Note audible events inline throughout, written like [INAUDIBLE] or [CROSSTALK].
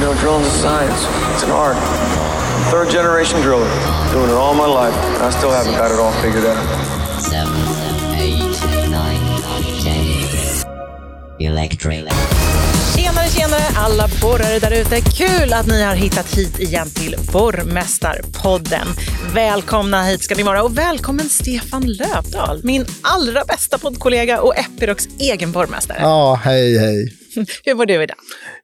You know, drilling's a science. It's an art. Third generation driller, doing it all my life, and I still haven't got it all figured out. seven, eight, nine, ten. Electric. Tjenare, tjenare alla borrare där ute. Kul att ni har hittat hit igen till Borrmästarpodden. Välkomna hit ska ni vara och välkommen Stefan Lövdahl, min allra bästa poddkollega och Epirocs egen borrmästare. Ja, hej, hej. [LAUGHS] Hur mår du idag?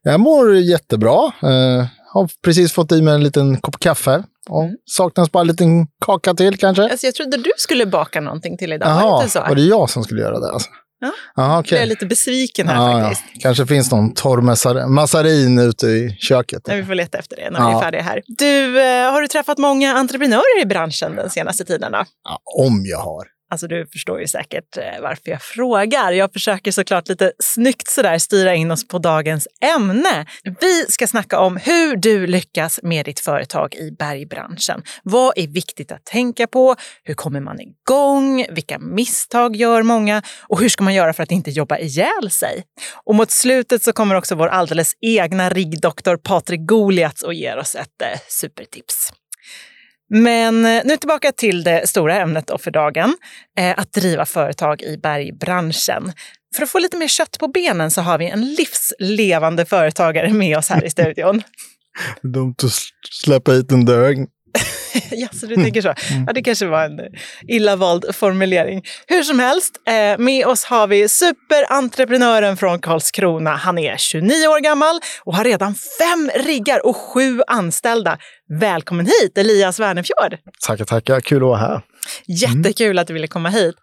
Jag mår jättebra. Uh, har precis fått i mig en liten kopp kaffe. Och Mm. Saknas bara en liten kaka till kanske. Alltså, jag trodde du skulle baka någonting till idag. var det Jaha, så? var det jag som skulle göra det? Alltså? Ja. Jaha, Jag okej. är lite besviken här Ja, ja. faktiskt. Kanske finns någon torr massar- massarin ute i köket. Nej, vi får leta efter det när vi är Ja. färdiga här. Du, eh, har du träffat många entreprenörer i branschen den senaste tiden? Då? Ja, om jag har. Alltså du förstår ju säkert eh, varför jag frågar. Jag försöker såklart lite snyggt sådär styra in oss på dagens ämne. Vi ska snacka om hur du lyckas med ditt företag i bergbranschen. Vad är viktigt att tänka på? Hur kommer man igång? Vilka misstag gör många? Och hur ska man göra för att inte jobba ihjäl sig? Och mot slutet så kommer också vår alldeles egna riggdoktor Patrik Goliats och ger oss ett eh, supertips. Men eh, nu tillbaka till det stora ämnet för dagen. Eh, att driva företag i bergbranschen. För att få lite mer kött på benen så har vi en livslevande företagare med oss här i [LAUGHS] studion. Dumt att släppa hit en dög. [LAUGHS] Jaså, du tänker så? Ja, det kanske var en illa vald formulering. Hur som helst, eh, med oss har vi superentreprenören från Karlskrona. Han är 29 år gammal och har redan fem riggar och sju anställda. Välkommen hit, Elias Wernefjord! Tackar, tackar. Kul att vara här. Jättekul att du ville komma hit.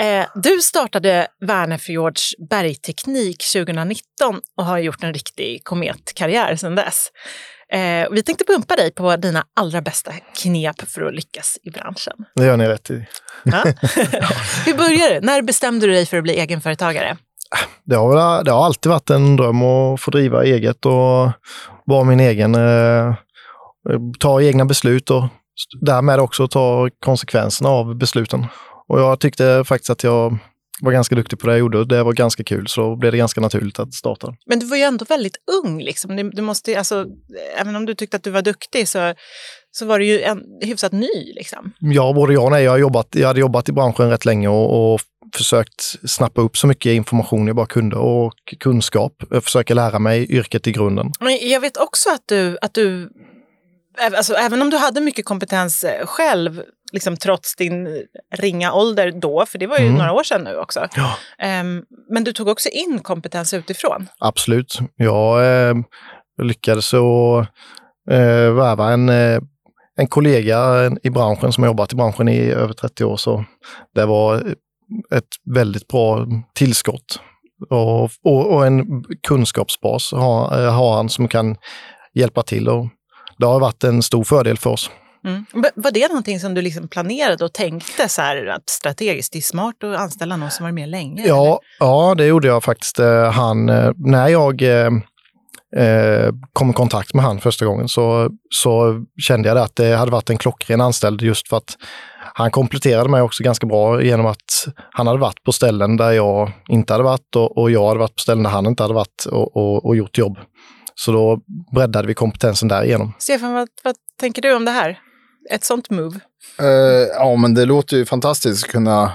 Eh, du startade Wernefjords bergteknik 2019 och har gjort en riktig kometkarriär sedan dess. Eh, vi tänkte pumpa dig på dina allra bästa knep för att lyckas i branschen. Det gör ni rätt i. Ja? [LAUGHS] [LAUGHS] Hur började det? När bestämde du dig för att bli egenföretagare? Det har, det har alltid varit en dröm att få driva eget och vara min egen, eh, ta egna beslut och därmed också ta konsekvenserna av besluten. Och jag tyckte faktiskt att jag var ganska duktig på det jag gjorde det var ganska kul så då blev det ganska naturligt att starta. Men du var ju ändå väldigt ung. Liksom. Du, du måste, alltså, även om du tyckte att du var duktig så, så var du ju en, hyfsat ny. Liksom. Ja, både jag och nej. Jag, har jobbat, jag hade jobbat i branschen rätt länge och, och försökt snappa upp så mycket information jag bara kunde och kunskap. Jag försöker lära mig yrket i grunden. Men jag vet också att du, att du alltså, även om du hade mycket kompetens eh, själv, liksom, trots din ringa ålder då, för det var ju Mm. några år sedan nu också, Ja. Ehm, men du tog också in kompetens utifrån. Absolut. Jag eh, lyckades att eh, värva en, eh, en kollega i branschen som har jobbat i branschen i över 30 år. Så det var ett väldigt bra tillskott. Och, och, och en kunskapsbas har, eh, har han som kan hjälpa till. Och det har varit en stor fördel för oss. Mm. Va- Var det någonting som du liksom planerade och tänkte så här, att strategiskt, det är smart att anställa någon som varit med länge? eller? Ja, ja, det gjorde jag faktiskt. Eh, Han, eh, när jag eh, kom i kontakt med han första gången så, så kände jag att det hade varit en klockren anställd just för att han kompletterade mig också ganska bra genom att han hade varit på ställen där jag inte hade varit och, och jag hade varit på ställen där han inte hade varit och, och, och gjort jobb. Så då breddade vi kompetensen därigenom. Stefan, vad, vad tänker du om det här? Ett sånt move? Eh, ja, men det låter ju fantastiskt att kunna,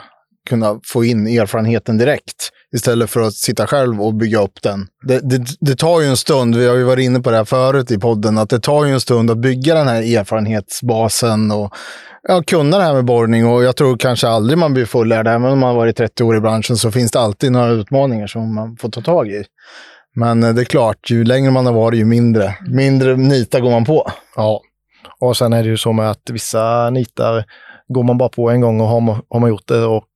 kunna få in erfarenheten direkt istället för att sitta själv och bygga upp den. Det, det, det tar ju en stund, vi har ju varit inne på det här förut i podden, att det tar ju en stund att bygga den här erfarenhetsbasen och ja, kunna det här med borrning. Och jag tror kanske aldrig man blir fullärd, även om man har varit 30 år i branschen så finns det alltid några utmaningar som man får ta tag i. Men eh, det är klart, ju längre man har varit, ju mindre, mindre nita går man på. Ja, och sen är det ju så med att vissa nitar går man bara på en gång och har man, har man gjort det och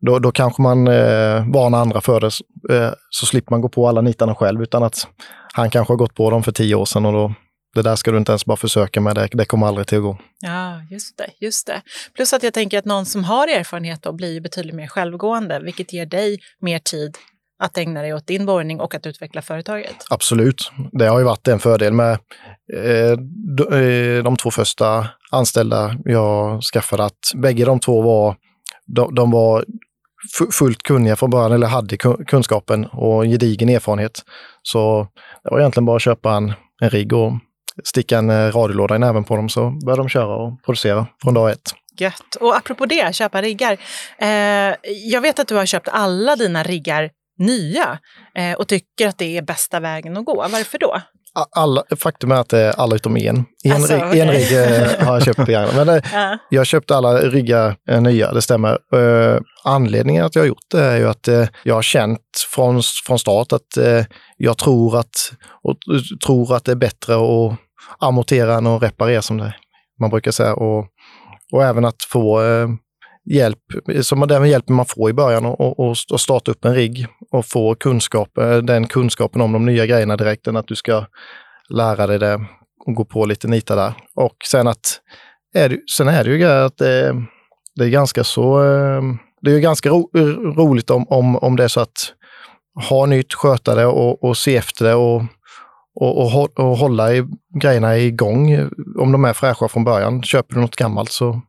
då, då kanske man eh, varnar andra för det eh, så slipper man gå på alla nitarna själv utan att han kanske har gått på dem för tio år sedan och då det där ska du inte ens bara försöka med, det, det kommer aldrig till att gå. Ja, just det, just det. Plus att jag tänker att någon som har erfarenhet då blir betydligt mer självgående, vilket ger dig mer tid att ägna dig åt din borrning och att utveckla företaget. Absolut. Det har ju varit en fördel med eh, de, eh, de två första anställda jag skaffade, att bägge de två var, de, de var fu- fullt kunniga från början, eller hade ku- kunskapen och gedigen erfarenhet. Så det var egentligen bara att köpa en en rigg och sticka en eh, radiolåda i näven på dem så börjar de köra och producera från dag ett. Gött. Och apropå det, köpa riggar. Eh, jag vet att du har köpt alla dina riggar nya eh, och tycker att det är bästa vägen att gå. Varför då? Alla, faktum är att det är alla utom en. En, Alltså, okej. en rigg eh, har jag köpt gärna. Men eh, Ja. jag köpte alla riggar eh, nya, det stämmer. Eh, anledningen att jag har gjort det är ju att eh, jag har känt från, från start att eh, jag tror att, och, tror att det är bättre att amortera än att reparera som det man brukar säga. Och, och även att få eh, hjälp, som den hjälpen man får i början och, och, och starta upp en rigg och få kunskap, eh, den kunskapen om de nya grejerna direkt än att du ska lära dig det och gå på lite nitar där. Och sen att är det, sen är det ju grejer att det, det är ganska så, eh, det är ju ganska ro, roligt om, om, om det är så att ha nytt, sköta det och, och se efter det och, och, och, och hålla i, grejerna igång om de är fräscha från början. Köper du något gammalt så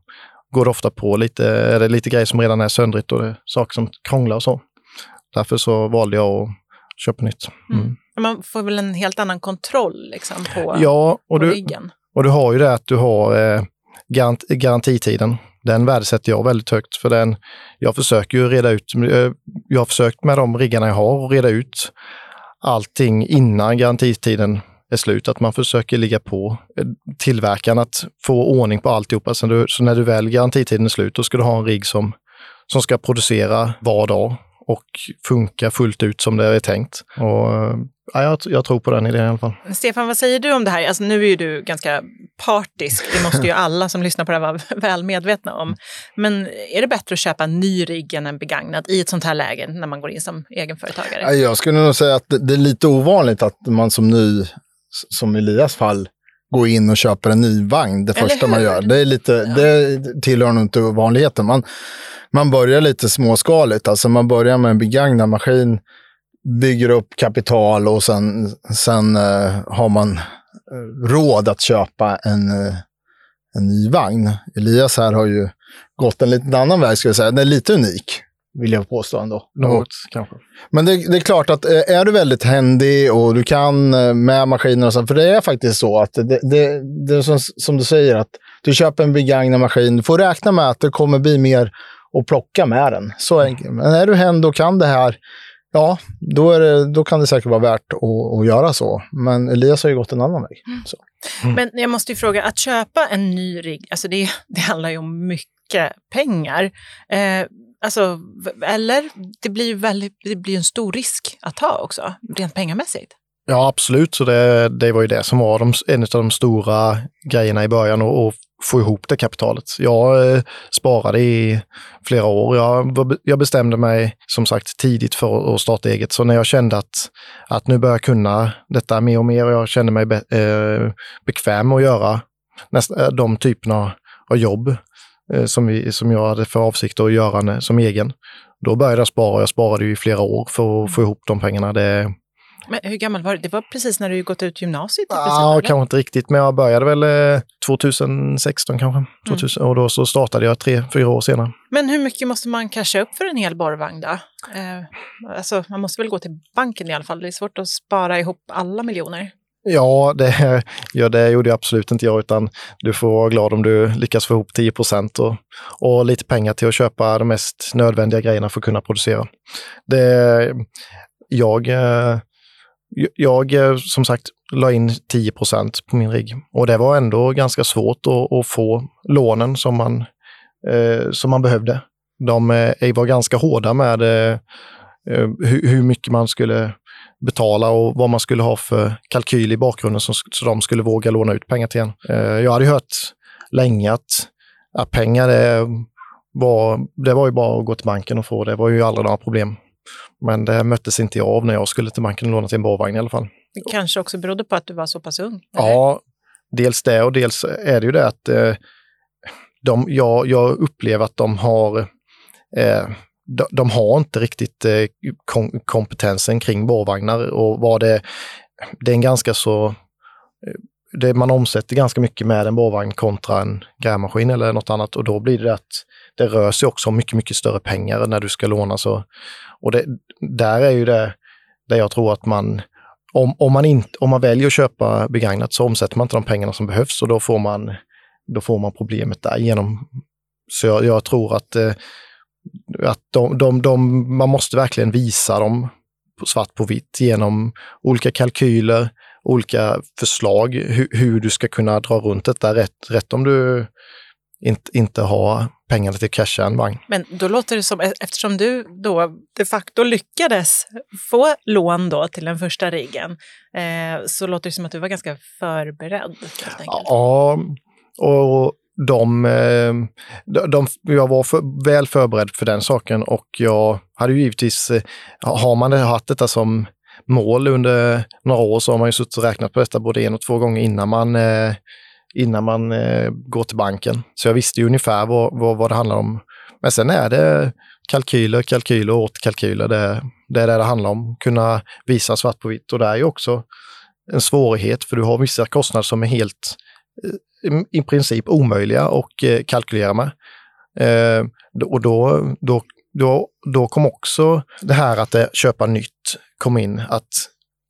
går det ofta på lite, är det lite grejer som redan är söndrigt och det är saker som krånglar och så. Därför så valde jag att köpa nytt. Mm. Man får väl en helt annan kontroll liksom, på, Ja, på och du, riggen. och du har ju det att du har eh, garant, garantitiden. Den värdesätter jag väldigt högt för den. Jag försöker ju reda ut, eh, jag har försökt med de riggarna jag har och reda ut allting innan garantitiden är slut. Att man försöker ligga på eh, tillverkaren att få ordning på alltihopa. Så, du, så när du väl garantitiden är slut, då ska du ha en rigg som, som ska producera var dag och funka fullt ut som det är tänkt. Och, eh, ja, jag, jag tror på den idén i alla fall. Stefan, vad säger du om det här? Alltså, nu är ju du ganska partisk. Det måste ju alla som lyssnar på det här vara [LAUGHS] väl medvetna om. Men är det bättre att köpa en ny rigg än en begagnad i ett sånt här läge när man går in som egenföretagare? Ja, Jag skulle nog säga att det, det är lite ovanligt att man som ny, som Elias fall, går in och köper en ny vagn det första man gör. Det, är lite, det tillhör nog inte vanligheten. Man, man börjar lite småskaligt. Alltså man börjar med en begagnad maskin, bygger upp kapital och sen, sen eh, har man eh, råd att köpa en, eh, en ny vagn. Elias här har ju gått en liten annan väg, ska jag säga. Den är lite unik, vill jag påstå ändå. Något kanske. Men det, det är klart att eh, är du väldigt händig och du kan eh, med maskiner och så, för det är faktiskt så att det, det, det är som, som du säger att du köper en begagnad maskin, du får räkna med att det kommer bli mer att plocka med den. Så enkelt. Men är du händig och kan det här, ja, då, är det, då kan det säkert vara värt att, att göra så. Men Elias har ju gått en annan väg. Så. Men jag måste ju fråga, att köpa en ny rigg, alltså det, det handlar ju om mycket pengar. Eh, alltså, eller? Det blir ju väldigt, det blir en stor risk att ta också, rent pengamässigt. Ja, absolut. Så det, det var ju det som var de, en av de stora grejerna i början, och, och få ihop det kapitalet. Jag eh, sparade i flera år. Jag, jag bestämde mig som sagt tidigt för att starta eget. Så när jag kände att, att nu börjar jag kunna detta mer och mer och jag kände mig be, eh, bekväm med att göra nästa, eh, de typerna av jobb som, vi, som jag hade för avsikt att göra när- som egen. Då började jag spara. Jag sparade ju i flera år för att få ihop de pengarna. Det, Men hur gammal var du? Det var precis när du gått ut gymnasiet? princip, Ja, eller? kanske inte riktigt, men jag började väl eh, 2016 kanske. 2000, Och då så startade jag tre, fyra år senare. Men hur mycket måste man casha upp för en hel borrvagn då? Eh, alltså, man måste väl gå till banken i alla fall. Det är svårt att spara ihop alla miljoner. Ja, det, [LAUGHS] ja, det gjorde jag absolut inte jag, utan du får vara glad om du lyckas få ihop 10 procent och, och lite pengar till att köpa de mest nödvändiga grejerna för att kunna producera. Det, jag, eh, jag, eh, som sagt, la in 10 procent på min rigg och det var ändå ganska svårt att, att få lånen som man, eh, som man behövde. De eh, var ganska hårda med eh, hur, hur mycket man skulle betala och vad man skulle ha för kalkyl i bakgrunden så, så de skulle våga låna ut pengar till en. Eh, Jag hade hört länge att, att pengar det var, det var ju bara att gå till banken och få. Det var ju aldrig några problem. Men det möttes inte jag av när jag skulle till banken och låna till en barvagn i alla fall. Det kanske också berodde på att du var så pass ung. eller? Ja, dels det och dels är det ju det att eh, de, jag, jag upplever att de har eh, de, de har inte riktigt eh, kom, kompetensen kring borrvagnar. och vad det, det är en ganska så eh, det, man omsätter ganska mycket med en borrvagn kontra en grävmaskin eller något annat och då blir det att det rör sig också om mycket, mycket större pengar när du ska låna. Så, och det, där är ju det där jag tror att man om, om, man inte, om man väljer att köpa begagnat så omsätter man inte de pengarna som behövs och då får man, då får man problemet där genom. Så jag, jag tror att, eh, att de, de, de, man måste verkligen visa dem svart på vitt genom olika kalkyler, olika förslag hur, hur du ska kunna dra runt detta rätt, rätt om du inte, inte har pengarna till att casha en vagn. Men då låter det som, eftersom du då de facto lyckades få lån då till den första riggen, eh, så låter det som att du var ganska förberedd. Ja, och Eh, de, de, jag var för, väl förberedd för den saken och jag hade ju givetvis, eh, har man haft detta som mål under några år så har man ju suttit och räknat på detta både en och två gånger innan man eh, innan man går till banken. Så jag visste ju ungefär vad, vad, vad det handlar om. Men sen är det kalkyler, kalkyler och kalkyler. Det, det är det det handlar om. Kunna visa svart på vitt. Och det är ju också en svårighet för du har vissa kostnader som är helt eh, i princip omöjliga att eh, kalkylera med. Eh, och då, då, då, då kom också det här att det, köpa nytt kom in. Att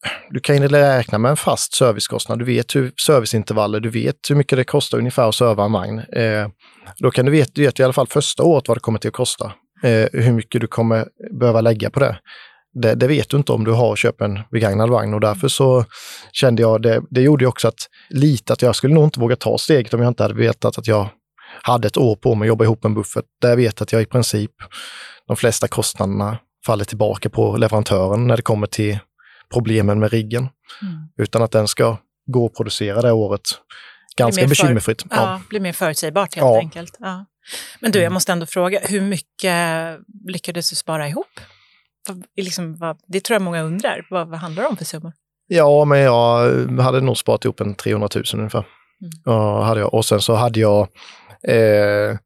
eh, du kan räkna med en fast servicekostnad. Du vet hur serviceintervaller, du vet hur mycket det kostar ungefär att serva en vagn. Eh, då kan du veta, du vet i alla fall första året vad det kommer till att kosta. Eh, hur mycket du kommer behöva lägga på det det. det. vet du inte om du har köpt en begagnad vagn och därför så kände jag, det, det gjorde också att lite att jag skulle nog inte våga ta steget om jag inte hade vetat att jag hade ett år på mig att jobba ihop en buffert. Där jag vet att jag i princip, de flesta kostnaderna faller tillbaka på leverantören när det kommer till problemen med riggen. Mm. Utan att den ska gå och producera det året ganska bekymmerfritt. För, ja, blir mer förutsägbart helt ja. enkelt. Ja. Men du, jag mm. måste ändå fråga, hur mycket lyckades du spara ihop? Liksom, vad, det tror jag många undrar. Vad, vad handlar det om för summor? Ja, men jag hade nog sparat ihop en 300 000 ungefär. Mm. Och, hade jag, och sen så hade jag eh,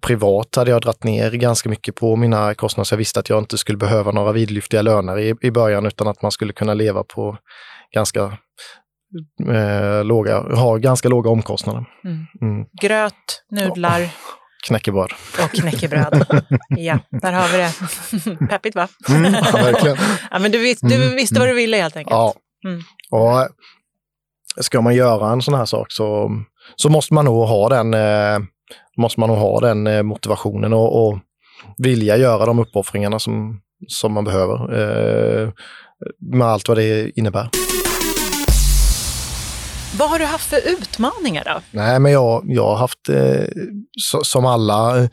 privat hade jag dratt ner ganska mycket på mina kostnader, så jag visste att jag inte skulle behöva några vidlyftiga löner i, i början, utan att man skulle kunna leva på ganska eh, låga, ha ganska låga omkostnader. Mm. Mm. Gröt, nudlar. Oh, knäckebröd. Och knäckebröd. [LAUGHS] ja, där har vi det. Peppigt va? Mm, ja, verkligen. [LAUGHS] ja, men du, vis, du mm, visste vad du ville helt enkelt. Ja. Mm. Och ska man göra en sån här sak så, så måste man nog ha den eh, måste man nog ha den eh, motivationen och, och vilja göra de uppoffringarna som, som man behöver. Eh, med allt vad det innebär. Vad har du haft för utmaningar då? Nej, men jag, jag har haft, eh, så, som alla, eh,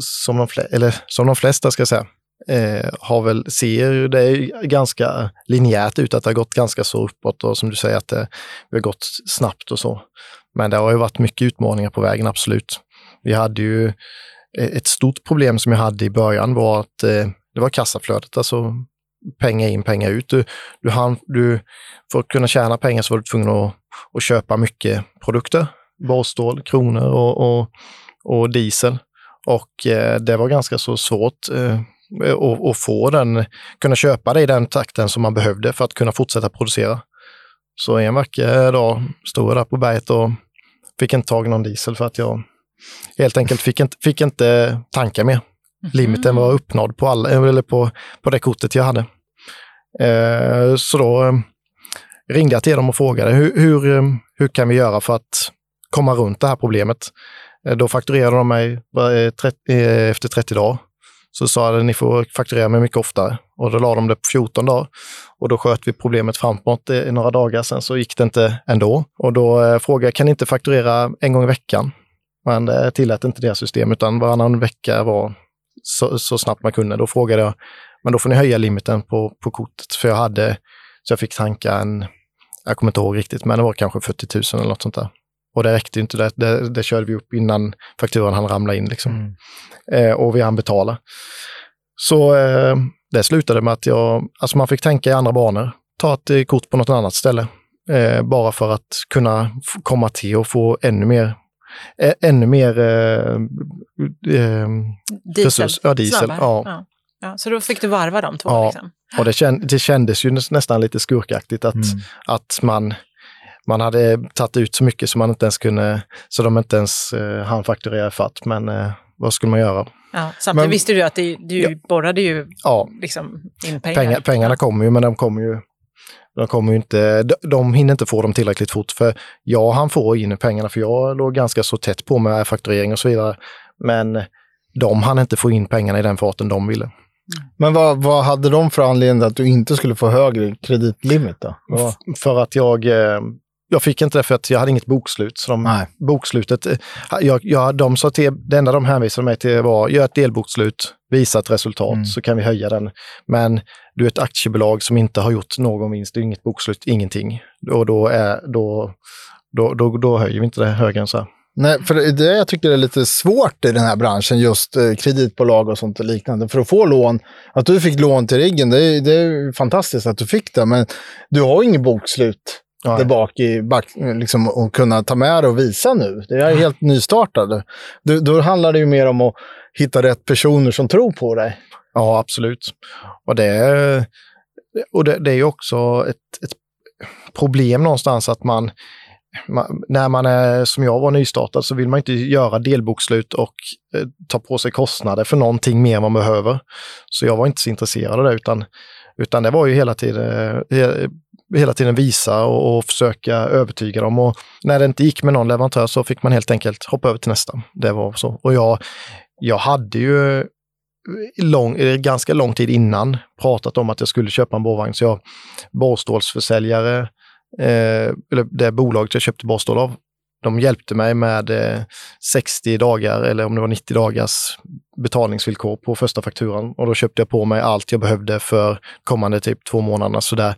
som de, eller, som de flesta ska jag säga, eh, har väl, ser det ganska linjärt ut, att det har gått ganska så uppåt och som du säger att det, det har gått snabbt och så. Men det har ju varit mycket utmaningar på vägen, absolut. Vi hade ju eh, ett stort problem som jag hade i början var att eh, det var kassaflödet, alltså pengar in, pengar ut. Du, du, hann, du, för att kunna tjäna pengar så var du tvungen att, att köpa mycket produkter, basstål, kronor och, och, och diesel. Och eh, det var ganska så svårt eh, att, att få den, kunna köpa det i den takten som man behövde för att kunna fortsätta producera. Så en vacker dag stod jag där på berget och fick inte tag i någon diesel för att jag helt enkelt fick inte, fick inte tanka mer. Limiten var uppnådd på, alla, eller på, på det kortet jag hade. Eh, så då eh, ringde jag till dem och frågade hur, hur, eh, hur kan vi göra för att komma runt det här problemet? Eh, då fakturerade de mig eh, efter 30 dagar. Så sa att ni får fakturera mig mycket oftare. Och då la de det på 14 dagar. Och då sköt vi problemet framåt i några dagar. Sen så gick det inte ändå. Och då frågade jag, kan ni inte fakturera en gång i veckan? Men det tillät inte deras system, utan varannan vecka var så, så, snabbt man kunde. Då frågade jag, men då får ni höja limiten på, på kortet. För jag hade, så jag fick tanka en, jag kommer inte ihåg riktigt, men det var kanske 40 000 eller något sånt där. Och det räckte inte, det, det, det körde vi upp innan fakturan hann ramla in. Liksom. Mm. Eh, och vi hann betala. Så eh, det slutade med att jag, alltså man fick tänka i andra banor. Ta ett eh, kort på något annat ställe. Eh, bara för att kunna komma till och få ännu mer ännu mer eh, eh, diesel. Ja, diesel. Ja. ja. Ja, så då fick du varva de två? Ja, liksom. och det, känd, det kändes ju nästan lite skurkaktigt att, mm. att man, man hade tagit ut så mycket som man inte ens kunde, så de inte ens eh, hann fakturera fatt. Men eh, vad skulle man göra? Ja, samtidigt men, visste du att det, du ja, borrade ju ja, liksom in pengar. pengar pengarna kommer ju, men de kommer ju de kommer ju inte, de, de hinner inte få dem tillräckligt fort. För jag han får in pengarna, för jag låg ganska så tätt på med fakturering och så vidare. Men de hann inte få in pengarna i den farten de ville. Men vad, vad hade de för anledning att du inte skulle få högre kreditlimit då? För att jag, eh, jag fick inte det för att jag hade inget bokslut. Så de, Nej. bokslutet, eh, jag, jag, de sa till, det enda de hänvisade mig till var, gör ett delbokslut, visa ett resultat Mm. så kan vi höja den. Men du är ett aktiebolag som inte har gjort någon vinst, det är inget bokslut, ingenting. Och då, är, då, då, då, då höjer vi inte det högre än så här. Nej, för det jag tycker är lite svårt i den här branschen, just eh, kreditbolag och sånt och liknande. För att få lån, att du fick lån till riggen, det är, det är fantastiskt att du fick det, men du har inget bokslut där bak i back, liksom, att kunna ta med det och visa nu. Det är helt nystartad. Då, då handlar det ju mer om att hitta rätt personer som tror på dig. Ja, absolut. Och det, är- och det, det är ju också ett, ett problem någonstans att man, man, när man är som jag var nystartad så vill man inte göra delbokslut och eh, ta på sig kostnader för någonting mer än man behöver. Så jag var inte så intresserad av det utan, utan det var ju hela tiden, eh, he, hela tiden visa och, och försöka övertyga dem. Och när det inte gick med någon leverantör så fick man helt enkelt hoppa över till nästa. Det var så. Och jag, jag hade ju eh, lång, eh, ganska lång tid innan pratat om att jag skulle köpa en borrvagn. Så jag, borrstålsförsäljare, eh, Eh, eller det bolaget jag köpte borrstål av, de hjälpte mig med eh, 60 dagar eller om det var 90 dagars betalningsvillkor på första fakturan. Och då köpte jag på mig allt jag behövde för kommande typ två månader. Så där,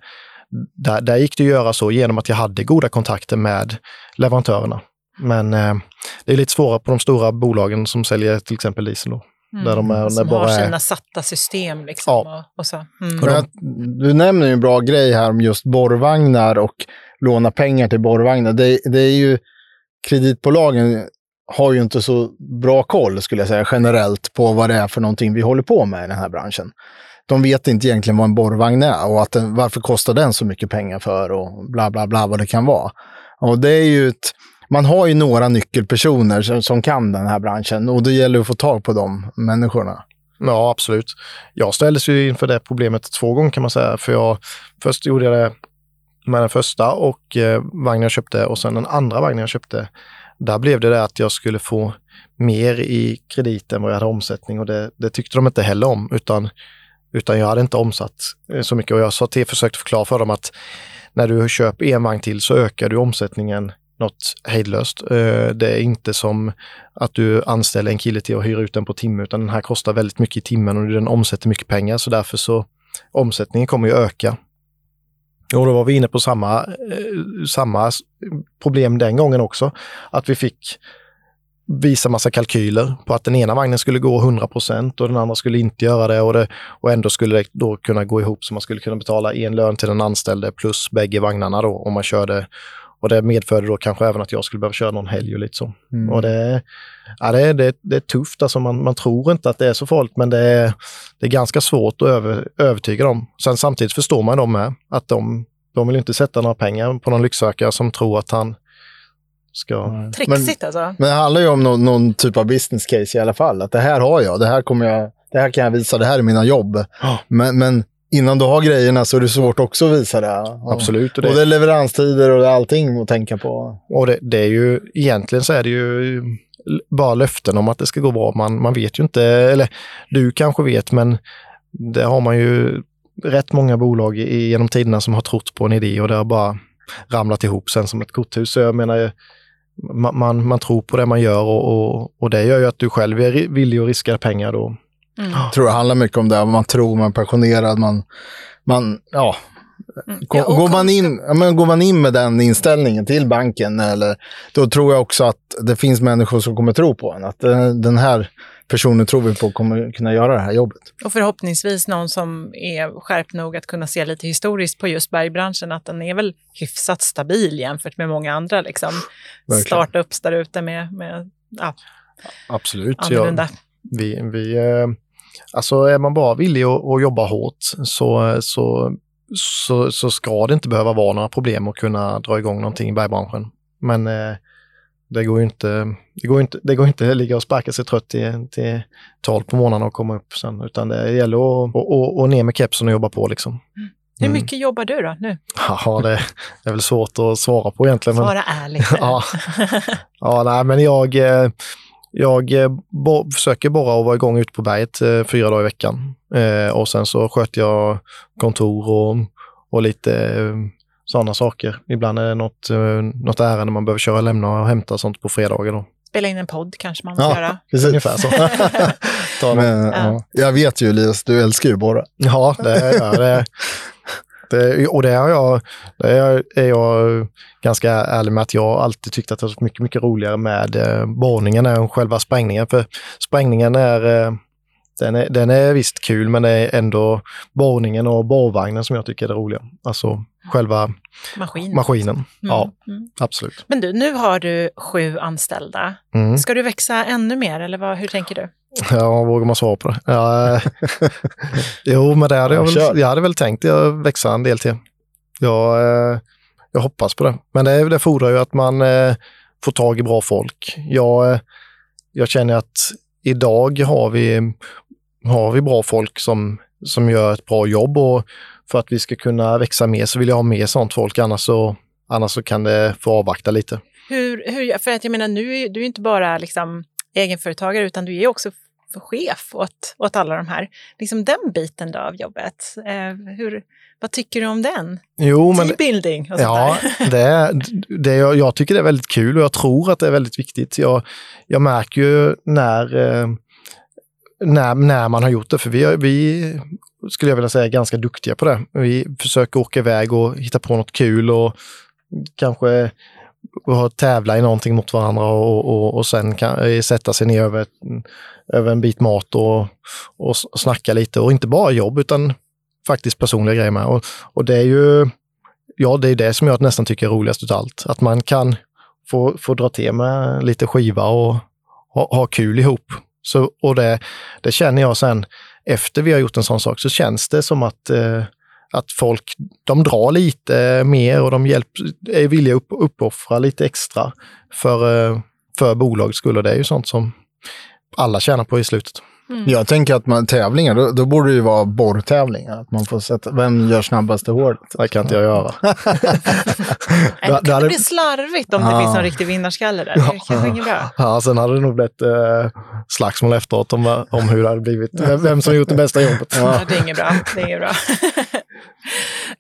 där, där gick det att göra så genom att jag hade goda kontakter med leverantörerna. Men eh, det är lite svårare på de stora bolagen som säljer till exempel diesel. Då. Där de är, när Mm. Som bara har är, sina satta system. Liksom, Ja. och, och så. Mm. Men att, du nämner ju en bra grej här om just borrvagnar och låna pengar till borrvagnar. Det, det är ju, kreditbolagen har ju inte så bra koll, skulle jag säga, generellt på vad det är för någonting vi håller på med i den här branschen. De vet inte egentligen vad en borrvagn är och att den, varför kostar den så mycket pengar för och bla bla bla vad det kan vara. Och det är ju ett, man har ju några nyckelpersoner som, som kan den här branschen och det gäller att få tag på de människorna. Ja, absolut. Jag ställdes ju inför det problemet två gånger kan man säga. För jag, först gjorde jag det med den första och eh, vagnen jag köpte och sen den andra vagnen jag köpte. Där blev det det att jag skulle få mer i kredit än vad jag hade omsättning och det, det tyckte de inte heller om. Utan, utan jag hade inte omsatt eh, så mycket och jag sa till, försökte förklara för dem att när du köper en vagn till så ökar du omsättningen något hejdlöst. Eh, det är inte som att du anställer en kille till att hyra ut den på timme, utan den här kostar väldigt mycket i timmen och den omsätter mycket pengar, så därför så omsättningen kommer ju öka. Och då var vi inne på samma, eh, samma problem den gången också, att vi fick visa massa kalkyler på att den ena vagnen skulle gå 100% och den andra skulle inte göra det och, det och ändå skulle det då kunna gå ihop så man skulle kunna betala en lön till den anställde plus bägge vagnarna då om man körde och det medförde då kanske även att jag skulle behöva köra någon helg och lite så. Och det, ja, det, är- det, det är tufft, alltså man, man tror inte att det är så farligt, men det är, det är ganska svårt att över, övertyga dem. Sen samtidigt förstår man dem med, att de, de vill inte sätta några pengar på någon lycksökare som tror att han ska... Trixigt alltså. Men det handlar ju om någon, någon typ av business case i alla fall. Att det här har jag, det här kommer jag, det här kan jag visa, det här är mina jobb. Men, men innan du har grejerna så är det svårt också att visa det. Och, Absolut. Och Och det, det är leveranstider och det är allting att tänka på. och det, det är ju, egentligen så är det ju bara löften om att det ska gå bra. Man, man vet ju inte, eller du kanske vet, men det har man ju rätt många bolag i, genom tiderna som har trott på en idé och det har bara ramlat ihop sen som ett korthus. Så jag menar, man, man, man tror på det man gör och, och, och det gör ju att du själv är villig att riska pengar då. Mm. Jag tror det handlar mycket om det. Man tror, man är passionerad, man, man ja. Går, Ja, går, man in, ja, men går man in med den inställningen till banken, eller, då tror jag också att det finns människor som kommer tro på en. Att eh, den här personen tror vi på kommer kunna göra det här jobbet. Och förhoppningsvis någon som är skärpt nog att kunna se lite historiskt på just bergbranschen, att den är väl hyfsat stabil jämfört med många andra liksom, Verkligen. startups där ute med, med ja, Absolut. annorlunda. Vi, vi, eh, alltså är man bara villig att, att jobba hårt så, så, så, så ska det inte behöva vara några problem att kunna dra igång någonting i bergbranschen. Men eh, det går ju inte, det går inte, det går inte att ligga och sparka sig trött till, till 12 på morgonen och komma upp sen, utan det gäller att och, och ner med kepsen och jobba på liksom. Hur Mm. mycket jobbar du då nu? Ja, det är väl svårt att svara på egentligen. Men, Svara ärligt. [LAUGHS] ja, ja, nej, men jag, eh, jag eh, bo, försöker bara att vara igång ute på berget eh, fyra dagar i veckan. Eh, och sen så sköter jag kontor och, och lite eh, sådana saker. Ibland är det något, eh, något ärende man behöver köra, lämna och hämta sånt på fredagar. Då. Spela in en podd kanske man måste Ja. göra. Precis. Ungefär så. [LAUGHS] Ta något. Men, ja. Jag vet ju Elias, du älskar ju borra. Ja, det gör det. Det. Och det är, jag, det är, är jag ganska ärlig med att jag alltid tyckt att det var mycket, mycket roligare med eh, borrningen än själva sprängningen. För sprängningen är, eh, den är, den är visst kul, men det är ändå borrningen och borrvagnen som jag tycker är det roliga. Alltså själva Maskin. maskinen. Ja, Mm. absolut. Men du, nu har du sju anställda. Mm. Ska du växa ännu mer eller vad, hur tänker du? Ja, vågar man svara på det? Ja, eh, [LAUGHS] jo, men det hade jag, väl, jag hade väl tänkt att växa en del till. Jag, eh, jag hoppas på det. Men det, det fordrar ju att man eh, får tag i bra folk. Jag, jag känner att idag har vi, har vi bra folk som, som gör ett bra jobb och för att vi ska kunna växa mer så vill jag ha mer sånt folk, annars så, annars så kan det få avvakta lite. Hur, hur, för att jag menar, nu är du är inte bara liksom egenföretagare utan du är också f- chef åt, åt alla de här. Liksom den biten då av jobbet. Eh, hur, vad tycker du om den? Jo, men, Teambuilding och Ja, där. det, det, jag, jag tycker det är väldigt kul och jag tror att det är väldigt viktigt. Jag, jag märker ju när, eh, när, när man har gjort det, för vi, har- vi skulle jag vilja säga är ganska duktiga på det. Vi försöker åka iväg och hitta på något kul och kanske och tävla i någonting mot varandra och, och, och sen kan, eh, sätta sig ner över, över en bit mat och, och snacka lite och inte bara jobb utan faktiskt personliga grejer med. Och, och det är ju ja, det är det som jag nästan tycker är roligast utav allt. Att man kan få, få dra till med lite skiva och ha, ha kul ihop. Så, och det, det känner jag sen, efter vi har gjort en sån sak, så känns det som att, eh, att folk, de drar lite mer och de hjälp, är villiga att upp, uppoffra lite extra för, eh, för bolagets skull. Och det är ju sånt som alla tjänar på i slutet. Jag tänker att man, tävlingar, då, då borde det ju vara borrtävlingar. Att man får sätta, vem gör snabbast i håret? Det kan inte jag göra. [LAUGHS] Det det hade- bli slarvigt om det finns någon riktig vinnarskalle där. Det kanske inget bra. Ja, sen hade det nog blivit eh, slagsmål efteråt om, om hur det hade blivit, vem- vem som gjort det bästa jobbet. Ja. Det är inget bra. Det är inget bra. [LAUGHS]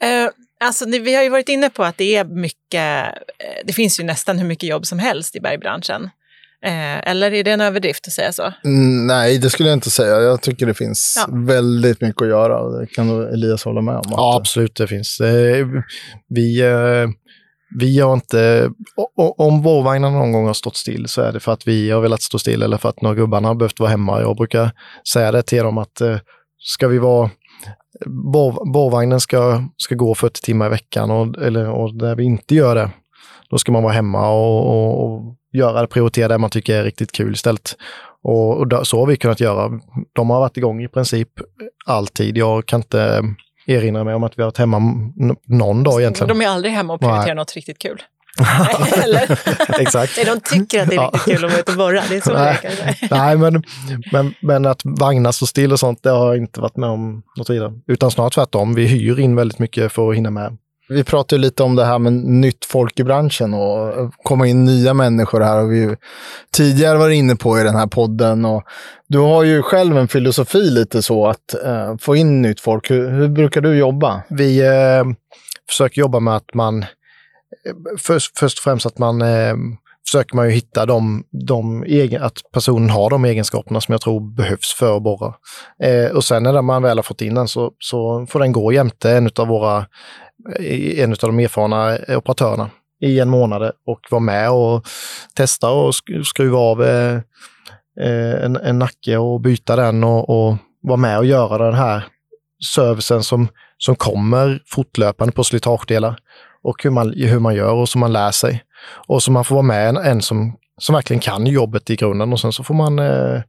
Eh, alltså, vi har ju varit inne på att det är mycket, eh, det finns ju nästan hur mycket jobb som helst i bergbranschen. Eh, eller är det en överdrift att säga så? Mm, nej, det skulle jag inte säga. Jag tycker det finns Ja. väldigt mycket att göra. och Det kan Elias hålla med om. Ja, absolut, det finns. Vi, vi har inte... Om vårvagnarna någon gång har stått still så är det för att vi har velat stå still eller för att några gubbarna har behövt vara hemma. Jag brukar säga det till dem att ska vi vara... Bår, bårvagnen ska, ska gå 40 timmar i veckan och, eller, och när vi inte gör det, då ska man vara hemma och, och, och göra det, prioritera det man tycker är riktigt kul istället. Och, och då, så har vi kunnat göra. De har varit igång i princip alltid. Jag kan inte erinra mig om att vi har varit hemma någon dag egentligen. De är aldrig hemma och prioriterar Nej. något riktigt kul. Eller? [LAUGHS] Exakt. Nej, de tycker att det är riktigt kul att vara ute och borra. Det är så [LAUGHS] Nej. Nej, men, men, men att vagnar står still och sånt, det har jag inte varit med om något vidare. Utan snarare tvärtom. Vi hyr in väldigt mycket för att hinna med. Vi pratade lite om det här med nytt folk i branschen och komma in nya människor här. Och vi ju tidigare varit inne på i den här podden. Och du har ju själv en filosofi lite så att eh, få in nytt folk. Hur, hur brukar du jobba? Vi eh, försöker jobba med att man, först, först och främst att man eh, försöker man ju hitta de, de egen, att personen har de egenskaperna som jag tror behövs för att borra. Eh, och sen när man väl har fått in den så, så får den gå jämte en av våra, eh, en av de erfarna eh, operatörerna i en månad och vara med och testa och skruva av eh, eh, en, en nacke och byta den och, och vara med och göra den här servicen som, som kommer fortlöpande på slitagedelar och hur man, hur man gör och som man lär sig. Och så man får vara med en, en som, som verkligen kan jobbet i grunden och sen så får man eh,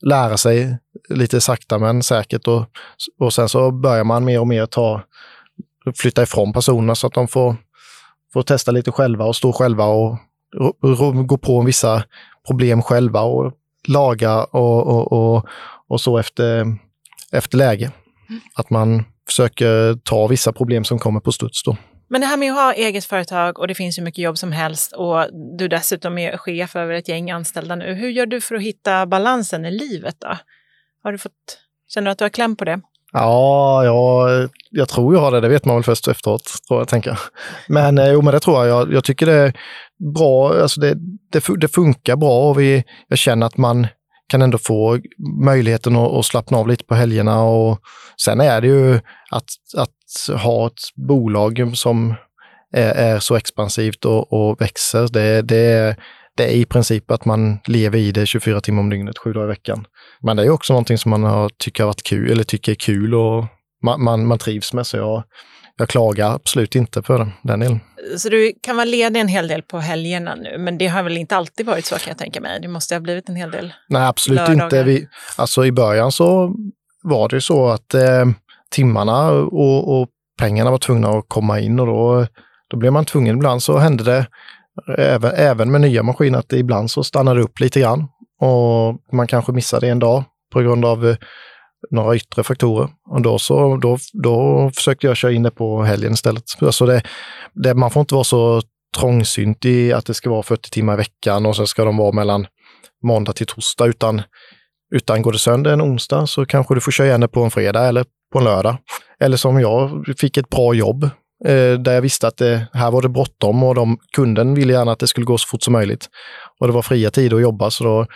lära sig lite sakta men säkert och, och sen så börjar man mer och mer ta, flytta ifrån personerna så att de får, får testa lite själva och stå själva och, och, och gå på vissa problem själva och laga och, och, och, och så efter, efter läge. Att man försöker ta vissa problem som kommer på studs då. Men det här med att ha eget företag och det finns hur mycket jobb som helst och du dessutom är chef över ett gäng anställda nu. Hur gör du för att hitta balansen i livet då? Har du fått, känner du att du har kläm på det? Ja, jag, jag tror jag har det. Det vet man väl först efteråt, tror jag, tänker. Men, eh, jo, men det tror jag. jag. Jag tycker det är bra. Alltså det, det, det funkar bra och vi, jag känner att man kan ändå få möjligheten att, att slappna av lite på helgerna. Och sen är det ju att, att ha ett bolag som är, är så expansivt och, och växer. Det, det, det är i princip att man lever i det 24 timmar om dygnet, sju dagar i veckan. Men det är också någonting som man har, tycker har varit kul, eller tycker är kul och man, man, man trivs med. Så jag, jag klagar absolut inte på den, delen. Så du kan vara ledig en hel del på helgerna nu, men det har väl inte alltid varit så kan jag tänka mig? Det måste ha blivit en hel del Nej, absolut lördagar. inte. Vi, alltså i början så var det så att eh, timmarna och, och pengarna var tvungna att komma in och då, då blev man tvungen. Ibland så hände det, även, även med nya maskiner, att det ibland så stannade upp lite grann och man kanske missade en dag på grund av eh, några yttre faktorer. Och då, så, då, då försökte jag köra in det på helgen istället. Alltså det, det, man får inte vara så trångsynt i att det ska vara 40 timmar i veckan och sen ska de vara mellan måndag till torsdag, utan, utan går det sönder en onsdag så kanske du får köra igen det på en fredag eller på en lördag. Eller som jag fick ett bra jobb eh, där jag visste att det, här var det bråttom och de, kunden ville gärna att det skulle gå så fort som möjligt. Och det var fria tider att jobba så då,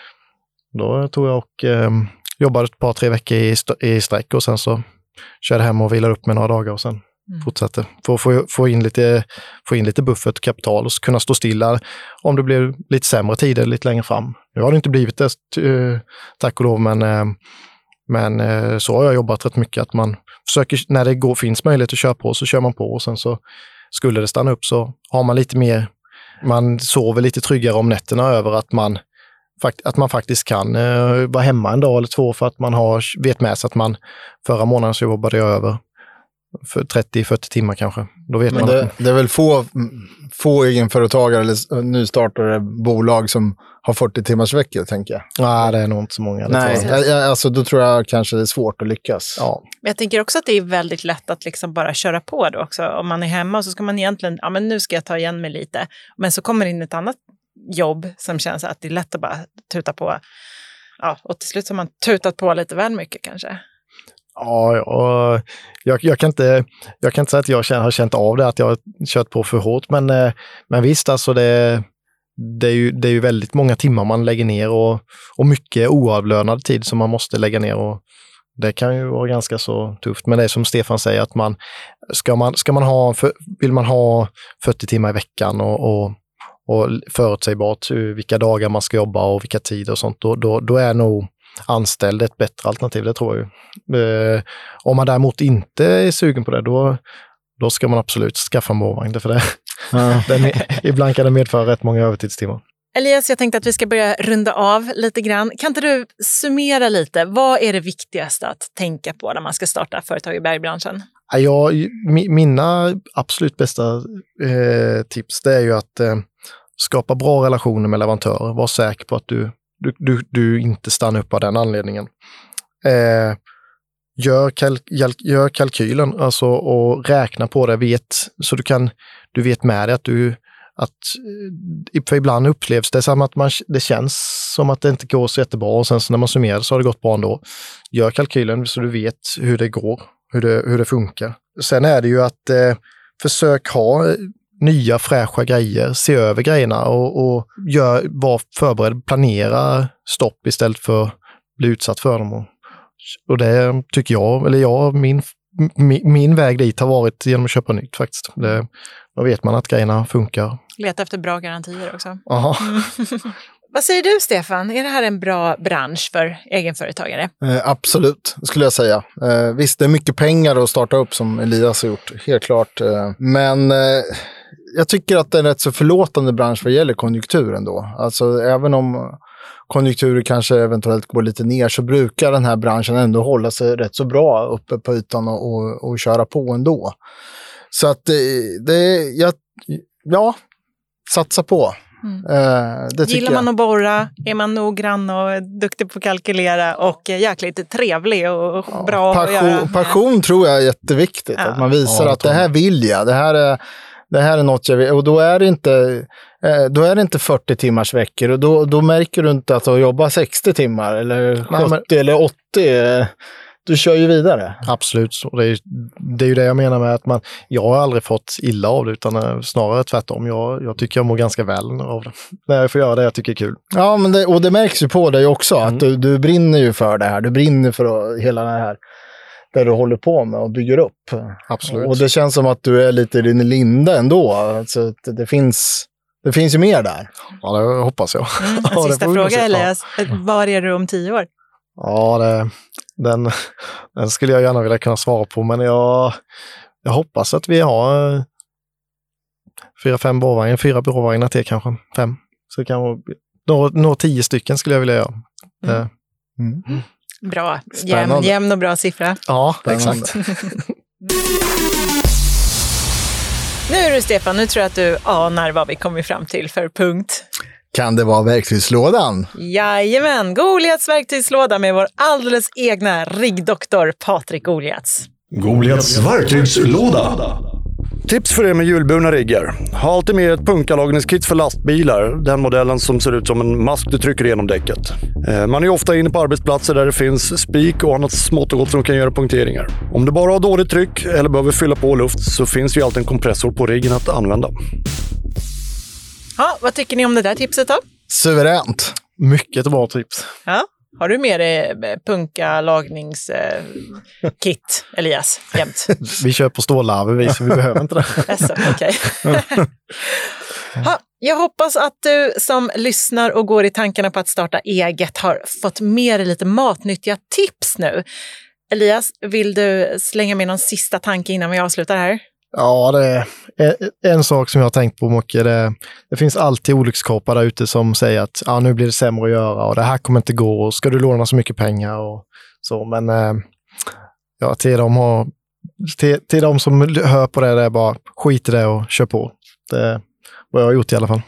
då tog jag och eh, jobbade ett par, tre veckor i, i sträck och sen så körde hem och vilade upp med några dagar och sen Mm. fortsatte. För att få, få, in lite, få in lite buffert kapital och kunna stå stilla om det blir lite sämre tider lite längre fram. Nu har det inte blivit det, eh, tack och lov, men, eh, men eh, så har jag jobbat rätt mycket. Att man försöker, när det går, finns möjlighet att köra på så kör man på och sen så skulle det stanna upp så har man lite mer, man sover lite tryggare om nätterna över att man att man faktiskt kan eh, vara hemma en dag eller två för att man har, vet med sig att man förra månaden så jobbade jag över för 30-40 timmar kanske. Då vet Men man det, att, det är väl få, få egenföretagare eller nystartade bolag som har 40 timmars veckor, tänker jag. nej, det är nog inte så många. Nej, jag. jag, alltså, då tror jag kanske det är svårt att lyckas. Ja, Men jag tänker också att det är väldigt lätt att liksom bara köra på då också. Om man är hemma så ska man egentligen, ja men nu ska jag ta igen mig lite. Men så kommer det in ett annat jobb som känns att det är lätt att bara tuta på. Ja, och till slut har man tutat på lite väl mycket kanske. ja, och jag, jag, kan inte, jag kan inte säga att jag känner, har känt av det, att jag har kört på för hårt. Men, eh, men visst, alltså det, det, är ju, det är ju väldigt många timmar man lägger ner och, och mycket oavlönad tid som man måste lägga ner. Och det kan ju vara ganska så tufft. Men det är som Stefan säger, att man ska man, ska man ha, för, vill man ha 40 timmar i veckan och, och, och förutsägbart vilka dagar man ska jobba och vilka tider och sånt, då, då, då är nog anställd ett bättre alternativ, det tror jag. Eh, om man däremot inte är sugen på det, då, då ska man absolut skaffa en målvagn. För det, Ja. [LAUGHS] den, ibland kan det medföra rätt många övertidstimmar. Elias, jag tänkte att vi ska börja runda av lite grann. Kan inte du summera lite? Vad är det viktigaste att tänka på när man ska starta företag i bergbranschen? Ja, mina absolut bästa eh, tips det är ju att eh, skapa bra relationer med leverantörer. Var säker på att du, du, du, du inte stannar upp av den anledningen. Eh, gör, kalk, gör kalkylen alltså, och räkna på det. Vet, så du, kan, du vet med dig att du att, eh, för ibland upplevs det som att man, det känns som att det inte går så jättebra och sen så när man summerar så har det gått bra ändå. Gör kalkylen så du vet hur det går, hur det, hur det funkar. Sen är det ju att eh, försök ha eh, nya fräscha grejer, se över grejerna och, och gör, var förberedd, planera stopp istället för att bli utsatt för dem. Och, och det tycker jag, eller jag, min, min, min väg dit har varit genom att köpa nytt faktiskt. Det, då vet man att grejerna funkar. Leta efter bra garantier också. Aha. [LAUGHS] Vad säger du, Stefan? Är det här en bra bransch för egenföretagare? Eh, absolut, skulle jag säga. Eh, visst, det är mycket pengar att starta upp som Elias har gjort, helt klart. Eh, men eh, jag tycker att det är en rätt så förlåtande bransch vad gäller konjunkturen då. Alltså även om konjunkturer kanske eventuellt går lite ner så brukar den här branschen ändå hålla sig rätt så bra uppe på ytan och, och, och köra på ändå. Så att det, det jag, ja, satsa på. Eh, det tycker Gillar man jag. att borra, är man noggrann och duktig på att kalkylera och eh, jäkligt trevlig och bra att göra. Passion, passion tror jag är jätteviktigt. Ja. Att man visar Ja, att det här vill jag. Det här är, det här är något jag vill. Och då är det inte, eh, då är inte 40 timmars veckor. Och då, då märker du inte att du jobbar 60 timmar eller 70 Nej, men- eller 80. eh, Du kör ju vidare. Absolut, så det, är, det är ju det jag menar med att man, jag har aldrig fått illa av det utan eh, snarare tvärtom. Jag, jag tycker jag mår ganska väl av det. [LAUGHS] När jag får göra det jag tycker är kul. Ja, men det, och det märks ju på dig också Mm. att du, du brinner ju för det här. Du brinner för hela det här där du håller på med och bygger upp. Absolut. Och det känns som att du är lite i din linda ändå. Alltså, att det, finns, det finns ju mer där. Ja, det hoppas jag. Mm, [LAUGHS] Ja, en det sista fråga. Elias. Var är du om tio år? Ja, det, den, den skulle jag gärna vilja kunna svara på, men jag, jag hoppas att vi har eh, fyra, fem borrvagnar, fyra borrvagnar till kanske, fem. Så kan vi nå, nå tio stycken skulle jag vilja göra. Mm. Eh, Bra. Jämn, jämn och bra siffra. Ja, Spännande. exakt. [LAUGHS] Nu du Stefan, nu tror jag att du anar vad vi kommer fram till för punkt. Kan det vara verktygslådan? Jajamän, Goliats verktygslåda med vår alldeles egna riggdoktor Patrik Goliats. Goliats verktygslåda. Tips för er med hjulburna riggar. Ha alltid med ett punkalagningskit för lastbilar. Den modellen som ser ut som en mask du trycker igenom däcket. Eh, Man är ofta inne på arbetsplatser där det finns spik och annat smått och gott som kan göra punkteringar. Om du bara har dåligt tryck eller behöver fylla på luft så finns ju alltid en kompressor på riggen att använda. Ja, vad tycker ni om det där tipset då? Suveränt. Mycket bra tips. Ja. Har du med dig eh, punkalagningskit, Elias, jämt? [LAUGHS] Vi på stålarver vi, så vi behöver inte det. Jaså, okej. [LAUGHS] Ha, Jag hoppas att du som lyssnar och går i tankarna på att starta eget har fått med dig lite matnyttiga tips nu. Elias, vill du slänga med någon sista tanke innan vi avslutar här? Ja, det är en- sak som jag har tänkt på mycket. Det, det finns alltid olyckskorpar där ute som säger att ja, nu blir det sämre att göra och det här kommer inte gå och ska du låna så mycket pengar och så. Men eh, ja, till de, har, till, till de som hör på det, det är bara skit i det och kör på. Det är vad jag har gjort i alla fall.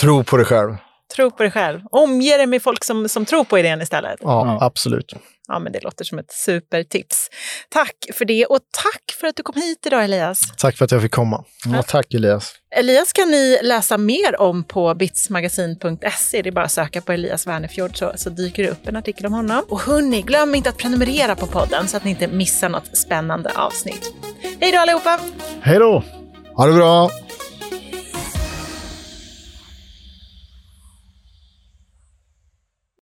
Tro på dig själv. Tro på dig själv. Omge dig med folk som, som tror på idén istället. Ja, Ja. absolut. Ja, men det låter som ett supertips. Tack för det och tack för att du kom hit idag Elias. Tack för att jag fick komma. Ja, tack Elias. Elias kan ni läsa mer om på bitsmagasin.se. Det är bara att söka på Elias Wernefjord så, så dyker det upp en artikel om honom. Och hörni, glöm inte att prenumerera på podden så att ni inte missar något spännande avsnitt. Hej då allihopa! Hej då! Ha det bra.